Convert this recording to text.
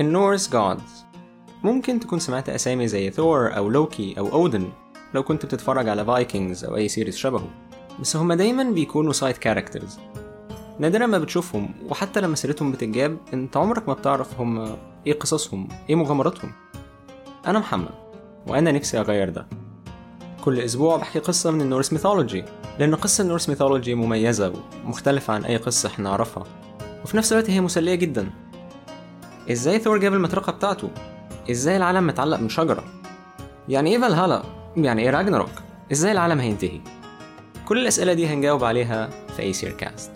ال Norse gods ممكن تكون سمعت أسامي زي ثور أو لوكي أو أودن لو كنت بتتفرج على Vikings أو أي series شبهه. بس هما دايما بيكونوا side characters نادرا ما بتشوفهم وحتى لما سيرتهم بتتجاب أنت عمرك ما بتعرف هم إيه قصصهم إيه مغامراتهم. أنا محمد وأنا نفسي أغير ده. كل أسبوع بحكي قصة من ال Norse mythology لأن قصة ال Norse mythology مميزة ومختلفة عن أي قصة إحنا نعرفها. وفي نفس الوقت هي مسلية جدا. إزاي ثور جاب المطرقة بتاعته؟ إزاي العالم متعلق من شجرة يعني إيه فالهالا؟ يعني إيه راجناروك؟ إزاي العالم هينتهي؟ كل الأسئلة دي هنجاوب عليها في أي سير كاست